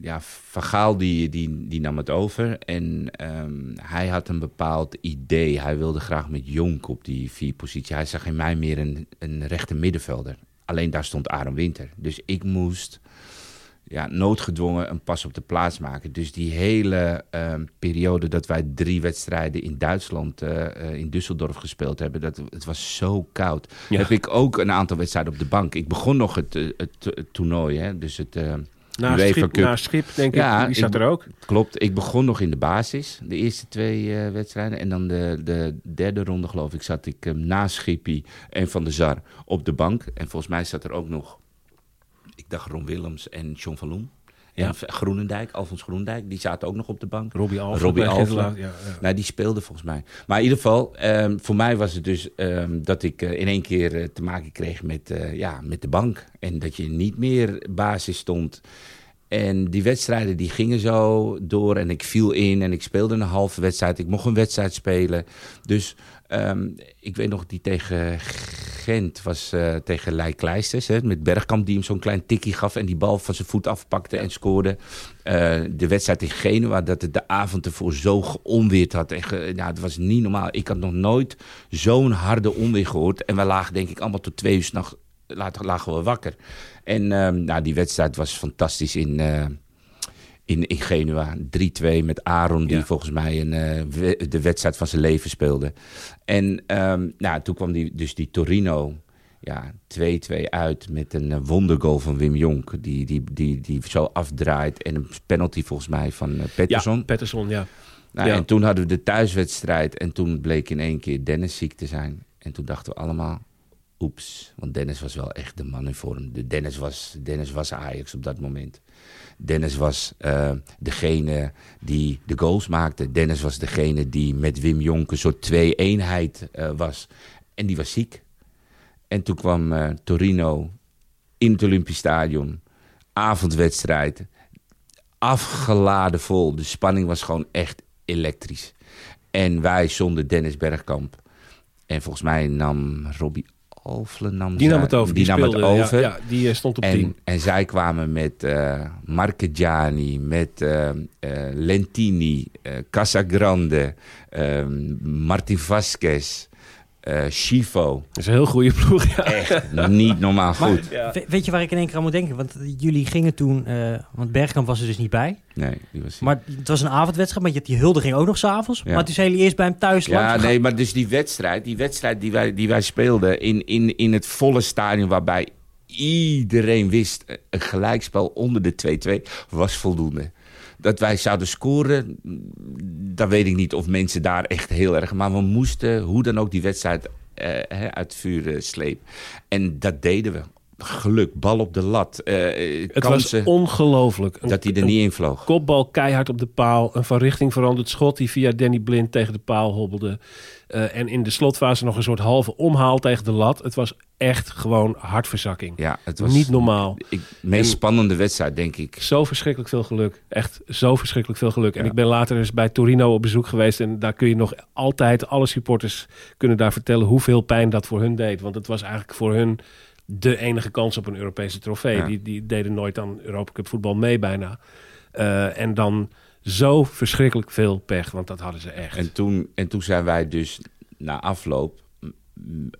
ja, Van Gaal die, die, die nam het over. En ehm, hij had een bepaald idee. Hij wilde graag met Jonk op die vier positie. Hij zag in mij meer een, een rechte middenvelder. Alleen daar stond Aaron Winter. Dus ik moest ja, noodgedwongen een pas op de plaats maken. Dus die hele ehm, periode dat wij drie wedstrijden in Duitsland, eh, eh, in Düsseldorf gespeeld hebben, dat, het was zo koud. Ja. Heb ik ook een aantal wedstrijden op de bank. Ik begon nog het, eh, het, het toernooi, hè, dus het... eh, Na schip, na schip, denk Ja, ik. Die zat ik- er ook. Klopt, ik begon nog in de basis, de eerste twee wedstrijden. En dan de, de derde ronde, geloof ik, zat ik na Schippie en Van der Zar op de bank. En volgens mij zat er ook nog, Ron Willems en John van. Ja. En Groenendijk, Alfons Groenendijk, die zaten ook nog op de bank. Robbie. Gendela, Ja, ja. Nou, die speelde volgens mij. Maar in ieder geval, ehm, voor mij was het dus ehm, dat ik eh, in één keer eh, te maken kreeg met, eh, ja, met de bank. En dat je niet meer basis stond. En die wedstrijden die gingen zo door en ik viel in en ik speelde een halve wedstrijd. Ik mocht een wedstrijd spelen. Dus ehm, ik weet nog, die tegen Gent was eh, tegen Leij Kleisters. Hè, met Bergkamp die hem zo'n klein tikkie gaf en die bal van zijn voet afpakte en scoorde. Eh, de wedstrijd in Genua, dat het de avond ervoor zo onweerd had. En ge- ja, het was niet normaal. Ik had nog nooit zo'n harde onweer gehoord. En we lagen denk ik allemaal tot twee uur s'nachts lagen we wakker. En ehm, nou, die wedstrijd was fantastisch in, eh, in, in Genua. 3-2 met Aaron, die Ja. volgens mij een, eh, de wedstrijd van zijn leven speelde. En ehm, nou, toen kwam die, dus die Torino. ja, 2-2 uit met een eh, wondergoal van Wim Jonk. Die, die, die, die zo afdraait. En een penalty volgens mij van uh, Pettersson. Ja, Pettersson, ja. Nou, Ja. En toen hadden we de thuiswedstrijd. En toen bleek in één keer Dennis ziek te zijn. En toen dachten we allemaal, oeps. Want Dennis was wel echt de man in vorm. De Dennis, was, Dennis was Ajax op dat moment. Dennis was eh, degene die de goals maakte. Dennis was degene die met Wim Jonk een soort twee-eenheid eh, was. En die was ziek. En toen kwam eh, Torino in het Olympisch Stadion. Avondwedstrijd. Afgeladen vol. De spanning was gewoon echt elektrisch. En wij zonder Dennis Bergkamp. En volgens mij nam Robbie Alfle... Nam Die nam het over. Die, nam het speelde, ja, over. Ja, die eh, stond op En, 10. en zij kwamen met eh Marchegiani, met eh, eh, Lentini, Casagrande, Martin Vasquez, eh Chivo. Dat is een heel goede ploeg, ja. Echt niet normaal Maar goed. Ja. we- weet je waar ik in één keer aan moet denken? Want jullie gingen toen, eh, want Bergkamp was er dus niet bij. Nee, die was Maar het was een avondwedstrijd, maar je, die huldiging ook nog s'avonds. Ja. Maar toen zijn jullie eerst bij hem thuis Ja, langs nee, maar dus die wedstrijd, die wedstrijd die wij, die wij speelden in, in, in het volle stadion, waarbij iedereen wist, eh, een gelijkspel onder de 2-2 was voldoende. Dat wij zouden scoren, dat weet ik niet of mensen daar echt heel erg... Maar we moesten hoe dan ook die wedstrijd eh, uit het vuur eh, slepen. En dat deden we. Geluk, bal op de lat, eh, Het kansen was ongelooflijk. Dat hij er niet in vloog. Kopbal keihard op de paal. Een van richting veranderd schot die via Danny Blind tegen de paal hobbelde. Eh, en in de slotfase nog een soort halve omhaal tegen de lat. Het was echt gewoon hartverzakking. Ja, het was Niet normaal. ik, meest En- spannende wedstrijd, denk ik. Zo verschrikkelijk veel geluk. Echt zo verschrikkelijk veel geluk. En ik ben later eens bij Torino op bezoek geweest. En daar kun je nog altijd, alle supporters kunnen daar vertellen hoeveel pijn dat voor hun deed. Want het was eigenlijk voor hun de enige kans op een Europese trofee. Ja. Die, die deden nooit aan Europa Cup voetbal mee bijna. Eh, en dan zo verschrikkelijk veel pech, want dat hadden ze echt. En toen, en toen zijn wij dus na afloop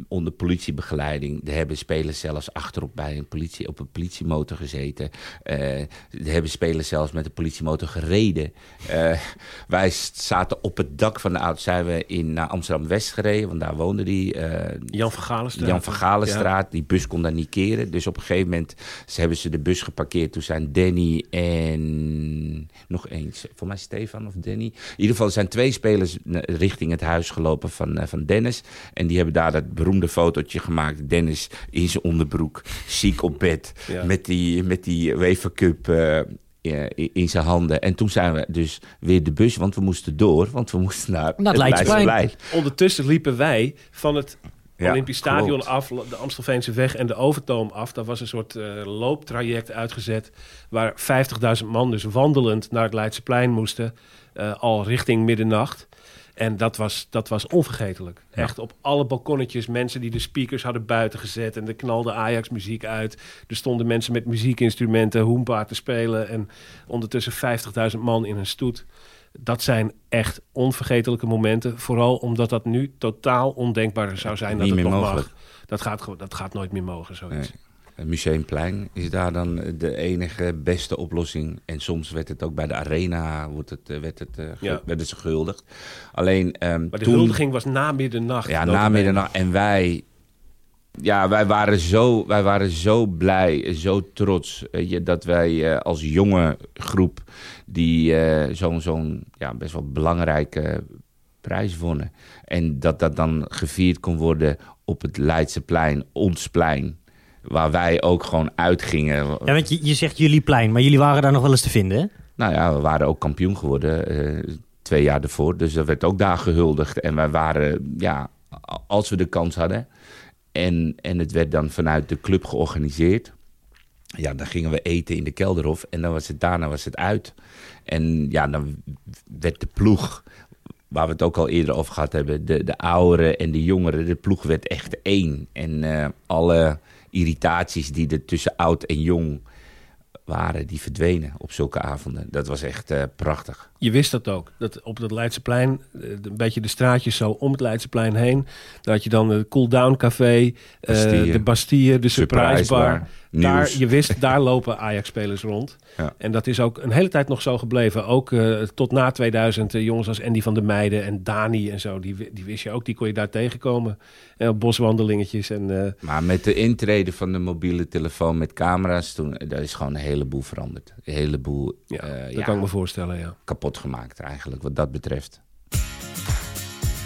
onder politiebegeleiding. Er hebben spelers zelfs achterop bij een politie, op een politiemotor gezeten. Eh, er hebben spelers zelfs met de politiemotor gereden. Eh, wij zaten op het dak van de auto. Zijn we in naar Amsterdam West gereden, want daar woonde die. eh, Jan van Galenstraat. Jan van Galenstraat, die bus kon daar niet keren. Dus op een gegeven moment ze hebben ze de bus geparkeerd. Toen zijn Danny en nog eens, voor mij Stefan of Danny. In ieder geval zijn twee spelers richting het huis gelopen van, van Dennis. En die hebben daar dat beroemde fotootje gemaakt. Dennis in zijn onderbroek, ziek op bed, Ja. met die, met die UEFA Cup... eh, eh, in zijn handen. En toen zijn we dus weer de bus, want we moesten door. Want we moesten naar, Naar het Leidseplein. Ondertussen liepen wij van het Ja, Olympisch Stadion klopt. af, de Amstelveense weg en de Overtoom af. Daar was een soort eh, looptraject uitgezet waar 50.000 man dus wandelend naar het Leidseplein moesten, eh, al richting middernacht. En dat was, dat was onvergetelijk. Ja. Echt op alle balkonnetjes mensen die de speakers hadden buiten gezet. En er knalde Ajax muziek uit. Er stonden mensen met muziekinstrumenten, hoempa te spelen. En ondertussen 50.000 man in een stoet. Dat zijn echt onvergetelijke momenten. Vooral omdat dat nu totaal ondenkbaar zou zijn dat het nog mogelijk. mag. Dat gaat, dat gaat nooit meer mogen, zoiets. Nee. Het Museumplein is daar dan de enige beste oplossing. En soms werd het ook bij de arena wordt het, eh, werd het, eh, Ja. werden ze gehuldigd. Alleen ehm, Maar de toen, huldiging was na middernacht. ja, na middernacht. En wij, ja, wij, waren zo, wij waren zo blij, zo trots dat wij eh, als jonge groep die eh, zo'n zo'n ja, best wel belangrijke prijs wonnen. En dat dat dan gevierd kon worden op het Leidseplein, ons plein. Waar wij ook gewoon uitgingen. Ja, want je, je zegt jullie plein, maar jullie waren daar nog wel eens te vinden, hè? Nou ja, we waren ook kampioen geworden eh, twee jaar ervoor. Dus dat werd ook daar gehuldigd. En wij waren, ja, als we de kans hadden. En, en het werd dan vanuit de club georganiseerd. Ja, dan gingen we eten in de Kelderhof. En dan was het daarna was het uit. En ja, dan werd de ploeg, waar we het ook al eerder over gehad hebben, de, de ouderen en de jongeren, de ploeg werd echt één. En eh, alle irritaties die er tussen oud en jong waren, die verdwenen op zulke avonden. Dat was echt eh, prachtig. Je wist dat ook. Dat op het Leidseplein, eh, een beetje de straatjes zo om het Leidseplein heen. Had je dan het Cool Down Café, eh, de Bastille, de Surprise, Surprise Bar. Bar. Daar, je wist, daar lopen Ajax-spelers rond. Ja. En dat is ook een hele tijd nog zo gebleven. Ook eh, tot na 2000, eh, jongens als Andy van der Meijden en Dani en zo, die, die wist je ook, die kon je daar tegenkomen. En op boswandelingetjes en... eh, Maar met de intrede van de mobiele telefoon met camera's, toen, daar is gewoon een heleboel veranderd. Een heleboel ja, eh, dat ja, kan ik me voorstellen, ja. kapot gemaakt eigenlijk, wat dat betreft.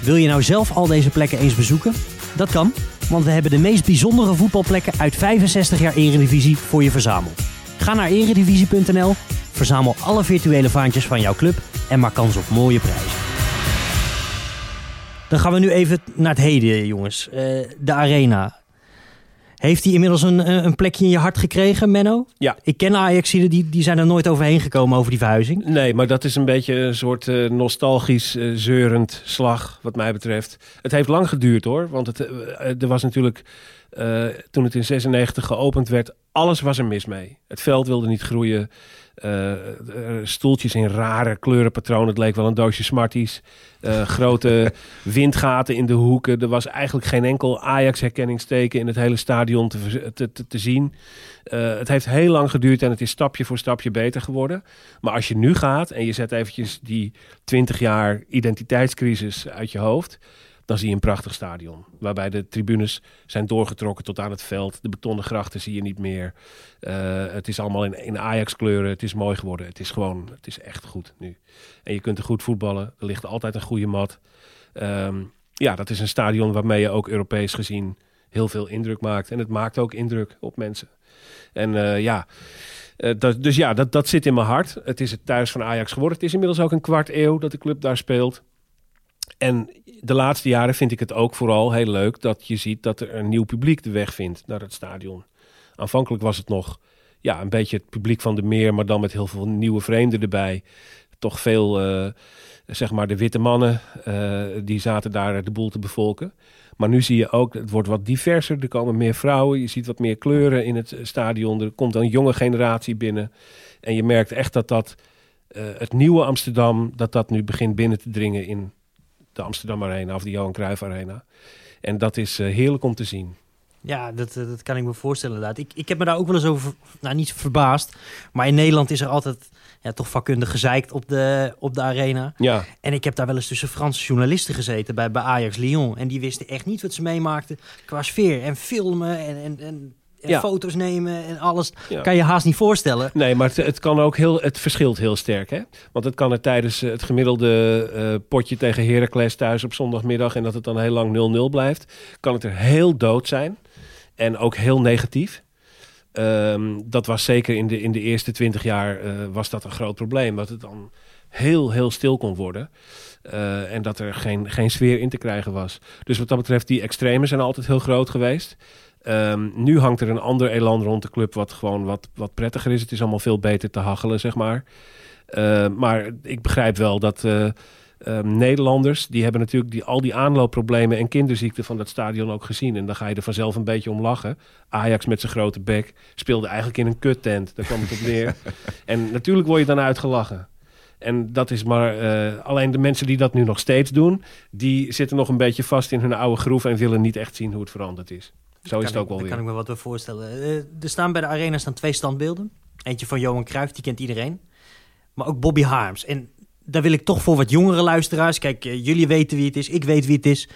Wil je nou zelf al deze plekken eens bezoeken? Dat kan, want we hebben de meest bijzondere voetbalplekken uit 65 jaar Eredivisie voor je verzameld. Ga naar eredivisie.nl, verzamel alle virtuele vaantjes van jouw club en maak kans op mooie prijzen. Dan gaan we nu even naar het heden, jongens. Eh, de Arena. Heeft hij inmiddels een, een een plekje in je hart gekregen, Menno? Ja. Ik ken ajax die, die zijn er nooit overheen gekomen over die verhuizing. Nee, maar dat is een beetje een soort eh, nostalgisch, eh, zeurend slag, wat mij betreft. Het heeft lang geduurd hoor, want het, eh, er was natuurlijk, eh, toen het in 96 geopend werd, alles was er mis mee. Het veld wilde niet groeien, eh, eh, stoeltjes in rare kleurenpatronen, het leek wel een doosje Smarties. Eh, grote windgaten in de hoeken. Er was eigenlijk geen enkel Ajax-herkenningsteken in het hele stadion te, te, te, te zien. Het heeft heel lang geduurd en het is stapje voor stapje beter geworden. Maar als je nu gaat en je zet eventjes die 20 jaar identiteitscrisis uit je hoofd, dan zie je een prachtig stadion. Waarbij de tribunes zijn doorgetrokken tot aan het veld. De betonnen grachten zie je niet meer. Eh, het is allemaal in, in Ajax-kleuren. Het is mooi geworden. Het is gewoon, het is echt goed nu. En je kunt er goed voetballen. Er ligt altijd een goede mat. Ehm, ja, dat is een stadion waarmee je ook Europees gezien heel veel indruk maakt. En het maakt ook indruk op mensen. En eh, ja, eh, dus ja, dat, dat zit in mijn hart. Het is het thuis van Ajax geworden. Het is inmiddels ook een kwart eeuw dat de club daar speelt. En de laatste jaren vind ik het ook vooral heel leuk dat je ziet dat er een nieuw publiek de weg vindt naar het stadion. Aanvankelijk was het nog ja, een beetje het publiek van de meer, maar dan met heel veel nieuwe vreemden erbij. Toch veel, eh, zeg maar, de witte mannen, eh, die zaten daar de boel te bevolken. Maar nu zie je ook, het wordt wat diverser. Er komen meer vrouwen, je ziet wat meer kleuren in het stadion. Er komt een jonge generatie binnen. En je merkt echt dat dat, eh, het nieuwe Amsterdam, dat dat nu begint binnen te dringen in de Amsterdam Arena of de Johan Cruijff Arena. En dat is eh, heerlijk om te zien. Ja, dat, eh, dat kan ik me voorstellen inderdaad. Ik, ik heb me daar ook wel eens over, nou niet verbaasd, maar in Nederland is er altijd ja, toch vakkundig gezeikt op de, op de arena. Ja, En ik heb daar wel eens tussen Franse journalisten gezeten bij, bij Ajax Lyon. En die wisten echt niet wat ze meemaakten qua sfeer en filmen en, en, en, en Ja. foto's nemen en alles. Ja. Kan je haast niet voorstellen. nee, maar het, het kan ook heel, het verschilt heel sterk, hè? Want het kan er tijdens eh, het gemiddelde eh, potje tegen Heracles thuis op zondagmiddag en dat het dan heel lang 0-0 blijft, kan het er heel dood zijn en ook heel negatief. Ehm, dat was zeker in de, in de eerste twintig jaar eh, was dat een groot probleem, dat het dan heel, heel stil kon worden. En dat er geen, geen sfeer in te krijgen was. Dus wat dat betreft, die extremen zijn altijd heel groot geweest. Ehm, nu hangt er een ander elan rond de club, wat gewoon wat, wat prettiger is. Het is allemaal veel beter te hachelen, zeg maar. Eh, maar ik begrijp wel dat eh, ehm, Nederlanders, die hebben natuurlijk die, al die aanloopproblemen en kinderziekten van dat stadion ook gezien. En dan ga je er vanzelf een beetje om lachen. Ajax met zijn grote bek speelde eigenlijk in een kuttent. Daar kwam het op neer. en natuurlijk word je dan uitgelachen. En dat is maar eh, alleen de mensen die dat nu nog steeds doen, die zitten nog een beetje vast in hun oude groef en willen niet echt zien hoe het veranderd is. Zo is Kan het ook ik- wel daar weer. kan ik me wat bij voorstellen. Eh, er staan bij de arena staan twee standbeelden. Eentje van Johan Cruijff, die kent iedereen. Maar ook Bobby Harms. En daar wil ik toch voor wat jongere luisteraars. Kijk, eh, jullie weten wie het is, ik weet wie het is.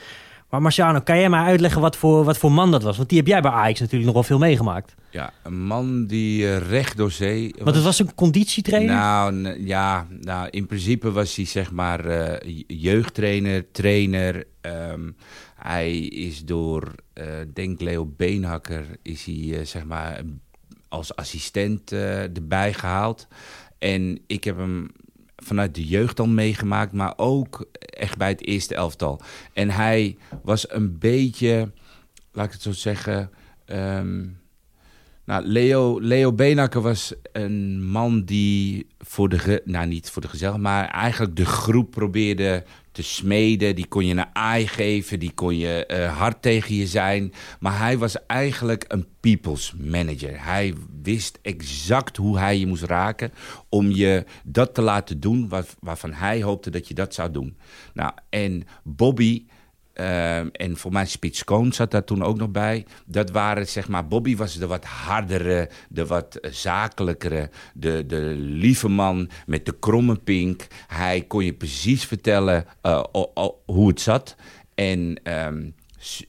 Maar Marciano, kan jij mij uitleggen wat voor, wat voor man dat was? Want die heb jij bij Ajax natuurlijk nog wel veel meegemaakt. Ja, een man die eh, recht door zee... Want het was een conditietrainer. Nou, ja, nou, in principe was hij zeg maar eh, jeugdtrainer, trainer. Ehm, hij is door, eh denk Leo Beenhakker, is hij eh, zeg maar als assistent eh, erbij gehaald. En ik heb hem vanuit de jeugd al meegemaakt, maar ook echt bij het eerste elftal. En hij was een beetje, laat ik het zo zeggen... ehm, nou, Leo, Leo Benakker was een man die voor de, nou niet voor de gezelligheid, maar eigenlijk de groep probeerde te smeden. Die kon je een aai geven, die kon je eh, hard tegen je zijn. Maar hij was eigenlijk een people's manager. Hij wist exact hoe hij je moest raken om je dat te laten doen waar- waarvan hij hoopte dat je dat zou doen. Nou, en Bobby Ehm, en voor mij Spits zat daar toen ook nog bij. Dat waren, zeg maar, Bobby was de wat hardere, de wat eh, zakelijkere, de, de lieve man met de kromme pink. Hij kon je precies vertellen uh, hoe het zat. En um,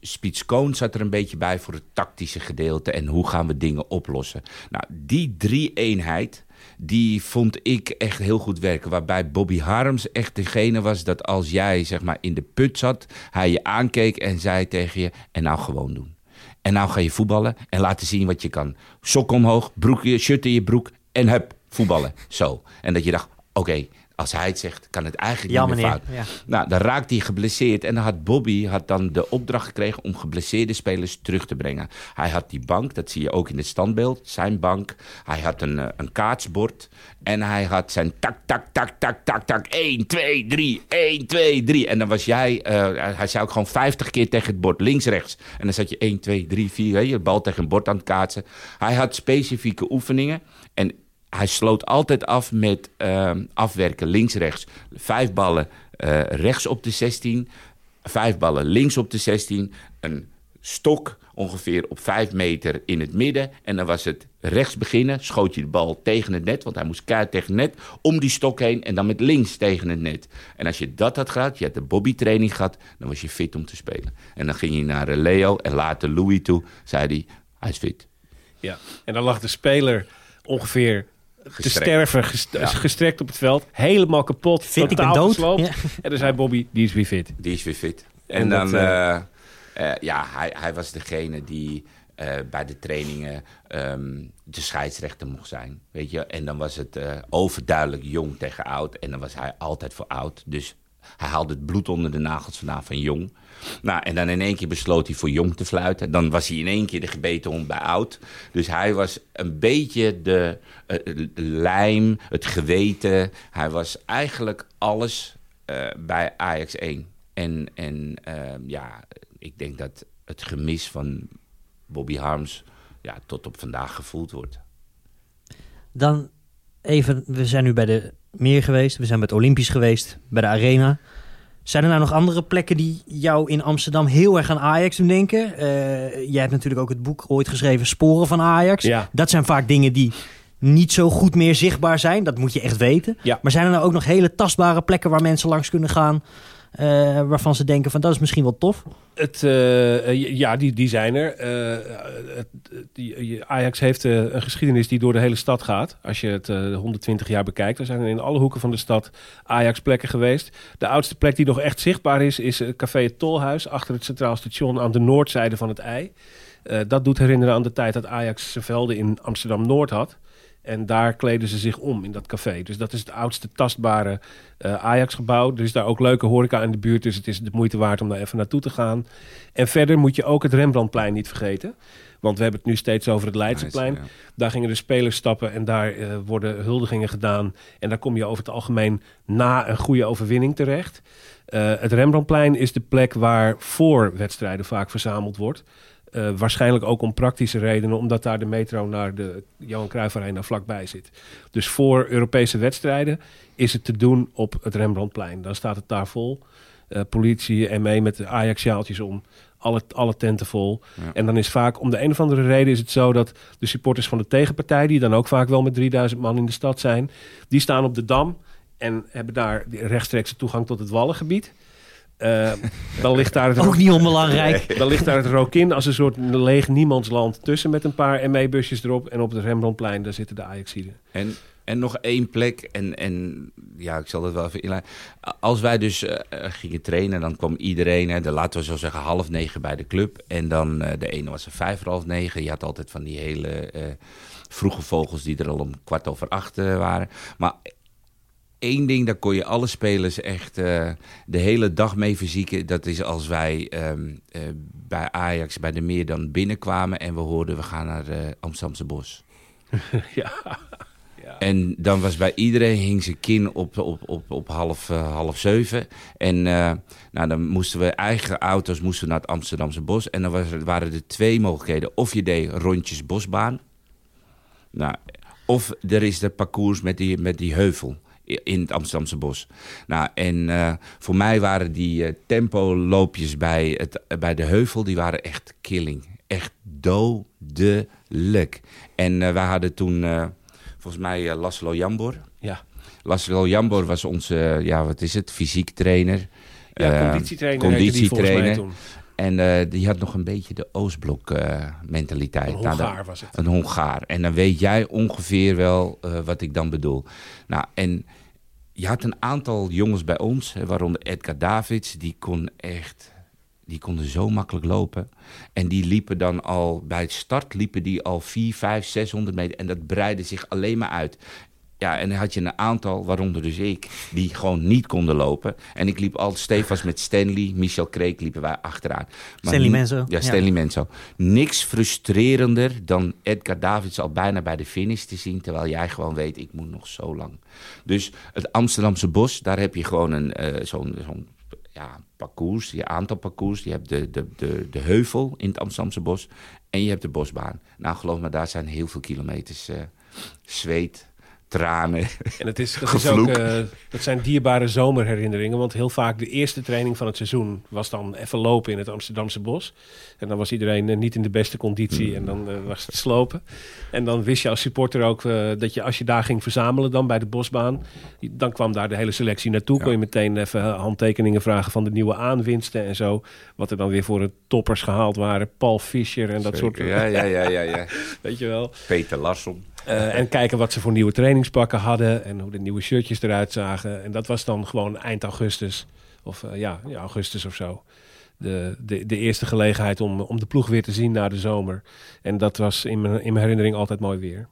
Spits zat er een beetje bij voor het tactische gedeelte en hoe gaan we dingen oplossen. Nou, die drie-eenheid die vond ik echt heel goed werken. Waarbij Bobby Harms echt degene was dat als jij zeg maar in de put zat, hij je aankeek en zei tegen je: en nou gewoon doen. En nou ga je voetballen en laten zien wat je kan. Sok omhoog, broekje, shirt in je broek en hup, voetballen. Zo. En dat je dacht: oké, als hij het zegt, kan het eigenlijk niet meer fout. Ja. Nou, dan raakt hij geblesseerd. En dan had Bobby had dan de opdracht gekregen om geblesseerde spelers terug te brengen. Hij had die bank, dat zie je ook in het standbeeld, zijn bank. Hij had een, eh, een kaatsbord. En hij had zijn tak, tak, tak, tak, tak, tak. 1, 2, 3, 1, 2, 3. En dan was jij, uh, hij zei ook gewoon 50 keer tegen het bord, links, rechts. En dan zat je 1, 2, 3, 4, je bal tegen een bord aan het kaatsen. Hij had specifieke oefeningen. En hij sloot altijd af met uh, afwerken links-rechts. Vijf ballen uh, rechts op de 16, vijf ballen links op de 16, een stok ongeveer op vijf meter in het midden. En dan was het rechts beginnen, schoot je de bal tegen het net, want hij moest keihard tegen het net, om die stok heen en dan met links tegen het net. En als je dat had gehad, je had de Bobby-training gehad, dan was je fit om te spelen. En dan ging je naar Leo en later Louis toe, zei hij, hij is fit. Ja, en dan lag de speler ongeveer te sterven, gestrekt op het veld. Helemaal kapot, fit, totaal dood. gesloopt. En dan zei Bobby, die is weer fit. Die is weer fit. En, dan, uh, uh, ja, hij, hij was degene die uh, bij de trainingen um, de scheidsrechter mocht zijn. Weet je? En dan was het overduidelijk jong tegen oud. En dan was hij altijd voor oud. Dus hij haalde het bloed onder de nagels vandaan van jong. Nou, en dan in één keer besloot hij voor jong te fluiten. Dan was hij in één keer de gebeten hond bij oud. Dus hij was een beetje de, uh, lijm, het geweten. Hij was eigenlijk alles uh, bij Ajax 1. En, en uh, ja, ik denk dat het gemis van Bobby Harms ja, tot op vandaag gevoeld wordt. Dan even, we zijn nu bij de meer geweest. We zijn bij het Olympisch geweest, bij de Arena. Zijn er nou nog andere plekken die jou in Amsterdam heel erg aan Ajax doen denken? Uh, jij hebt natuurlijk ook het boek ooit geschreven, Sporen van Ajax. Ja. Dat zijn vaak dingen die niet zo goed meer zichtbaar zijn. Dat moet je echt weten. Ja. Maar zijn er nou ook nog hele tastbare plekken waar mensen langs kunnen gaan? Uh, waarvan ze denken van dat is misschien wel tof? Het, uh, ja, die, die zijn er. Het, die, Ajax heeft een geschiedenis die door de hele stad gaat. Als je het 120 jaar bekijkt. Er zijn in alle hoeken van de stad Ajax-plekken geweest. De oudste plek die nog echt zichtbaar is, is Café het Tolhuis. Achter het Centraal Station aan de noordzijde van het IJ. dat doet herinneren aan de tijd dat Ajax zijn velden in Amsterdam-Noord had. En daar kleden ze zich om in dat café. Dus dat is het oudste tastbare uh, Ajax-gebouw. Er is daar ook leuke horeca in de buurt. Dus het is de moeite waard om daar even naartoe te gaan. En verder moet je ook het Rembrandtplein niet vergeten. Want we hebben het nu steeds over het Leidseplein. Daar gingen de spelers stappen en daar uh, worden huldigingen gedaan. En daar kom je over het algemeen na een goede overwinning terecht. Uh, het Rembrandtplein is de plek waar voor wedstrijden vaak verzameld wordt. Uh, waarschijnlijk ook om praktische redenen, omdat daar de metro naar de Johan Cruijff Arena vlakbij zit. Dus voor Europese wedstrijden is het te doen op het Rembrandtplein. Dan staat het daar vol. Uh, politie en mee met de Ajax-sjaaltjes om. Alle, alle tenten vol. En dan is vaak, om de een of andere reden is het zo dat de supporters van de tegenpartij, die dan ook vaak wel met 3000 man in de stad zijn, die staan op de Dam en hebben daar rechtstreeks toegang tot het Wallengebied. Uh, dan ligt daar het ook niet onbelangrijk. Dan ligt daar het Rokin als een soort leeg niemandsland tussen met een paar ME-busjes erop. En op het Rembrandtplein, daar zitten de Ajaxiden. En, en nog één plek, en, en ja, ik zal dat wel even inleiden. Als wij dus uh, gingen trainen, dan kwam iedereen, hè, de, laten we zo zeggen, half negen bij de club. En dan uh, de ene was er vijf voor half negen. Je had altijd van die hele vroege vogels die er al om kwart over acht waren. Maar Eén ding, daar kon je alle spelers echt uh, de hele dag mee verzieken. Dat is als wij um, uh, bij Ajax bij de Meer dan binnenkwamen en we hoorden we gaan naar uh, Amsterdamse Bos. ja. ja. En dan was bij iedereen hing zijn kin op, op, op, op half, half zeven. En nou, dan moesten we eigen auto's moesten naar het Amsterdamse Bos. En dan was, waren er twee mogelijkheden. Of je deed rondjes bosbaan. Nou, of er is de parcours met die, met die heuvel in het Amsterdamse bos. Nou, en uh, voor mij waren die uh, tempoloopjes bij, het, bij de heuvel, die waren echt killing. Echt dodelijk. En uh, wij hadden toen, volgens mij, Laszlo Jambor. Ja. Laszlo Jambor was onze, ja, wat is het, fysiek trainer. Ja, conditietrainer. conditietrainer. En uh, die had nog een beetje de Oostblok uh, mentaliteit. Een Hongaar nou, was het. Een Hongaar. En dan weet jij ongeveer wel uh, wat ik dan bedoel. Nou, en je had een aantal jongens bij ons, waaronder Edgar Davids, die kon echt, die konden zo makkelijk lopen. En die liepen dan al, bij het start liepen die al 4, 5, 600 meter. En dat breidde zich alleen maar uit. Ja, en dan had je een aantal, waaronder dus ik, die gewoon niet konden lopen. En ik liep altijd stevast met Stanley, Michel Kreek liepen wij achteraan. Maar Stanley Menzo. Ja, Stanley ja. Menzo. Niks frustrerender dan Edgar Davids al bijna bij de finish te zien, terwijl jij gewoon weet, ik moet nog zo lang. Dus het Amsterdamse bos, daar heb je gewoon een uh, zo'n zo'n ja, parcours, je aantal parcours. Je hebt de, de, de, de heuvel in het Amsterdamse bos en je hebt de bosbaan. Nou, geloof me, daar zijn heel veel kilometers uh, zweet, tranen. En het is, dat, is ook, uh, dat zijn dierbare zomerherinneringen. Want heel vaak de eerste training van het seizoen was dan even lopen in het Amsterdamse bos. En dan was iedereen uh, niet in de beste conditie en dan uh, was het slopen. En dan wist je als supporter ook dat je als je daar ging verzamelen dan bij de bosbaan. Dan kwam daar de hele selectie naartoe. Ja. Kon je meteen even handtekeningen vragen van de nieuwe aanwinsten en zo. Wat er dan weer voor de toppers gehaald waren. Paul Fischer en dat Zeker. soort... Ja, ja, ja, ja, ja. Weet je wel. Peter Larsson. Uh, en kijken wat ze voor nieuwe trainingspakken hadden en hoe de nieuwe shirtjes eruit zagen. En dat was dan gewoon eind augustus, of uh, ja, ja, augustus of zo. De, de, de eerste gelegenheid om, om de ploeg weer te zien na de zomer. En dat was in mijn, in mijn herinnering altijd mooi weer.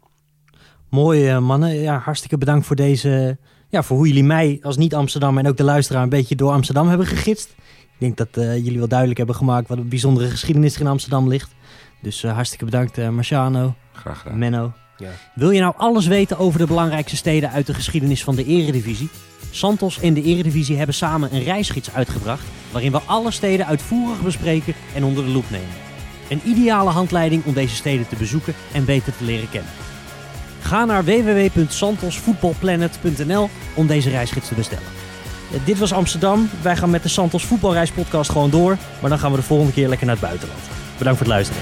Mooi uh, mannen, ja, hartstikke bedankt voor deze, ja, voor hoe jullie mij als niet-Amsterdam en ook de luisteraar een beetje door Amsterdam hebben gegidst. Ik denk dat jullie wel duidelijk hebben gemaakt wat een bijzondere geschiedenis er in Amsterdam ligt. Dus hartstikke bedankt Marciano, Graag gedaan. Menno. Ja. Wil je nou alles weten over de belangrijkste steden uit de geschiedenis van de Eredivisie? Santos en de Eredivisie hebben samen een reisgids uitgebracht waarin we alle steden uitvoerig bespreken en onder de loep nemen. Een ideale handleiding om deze steden te bezoeken en beter te leren kennen. Ga naar www.santosvoetbalplanet.nl om deze reisgids te bestellen. Dit was Amsterdam. Wij gaan met de Santos Voetbalreispodcast gewoon door, maar dan gaan we de volgende keer lekker naar het buitenland. Bedankt voor het luisteren.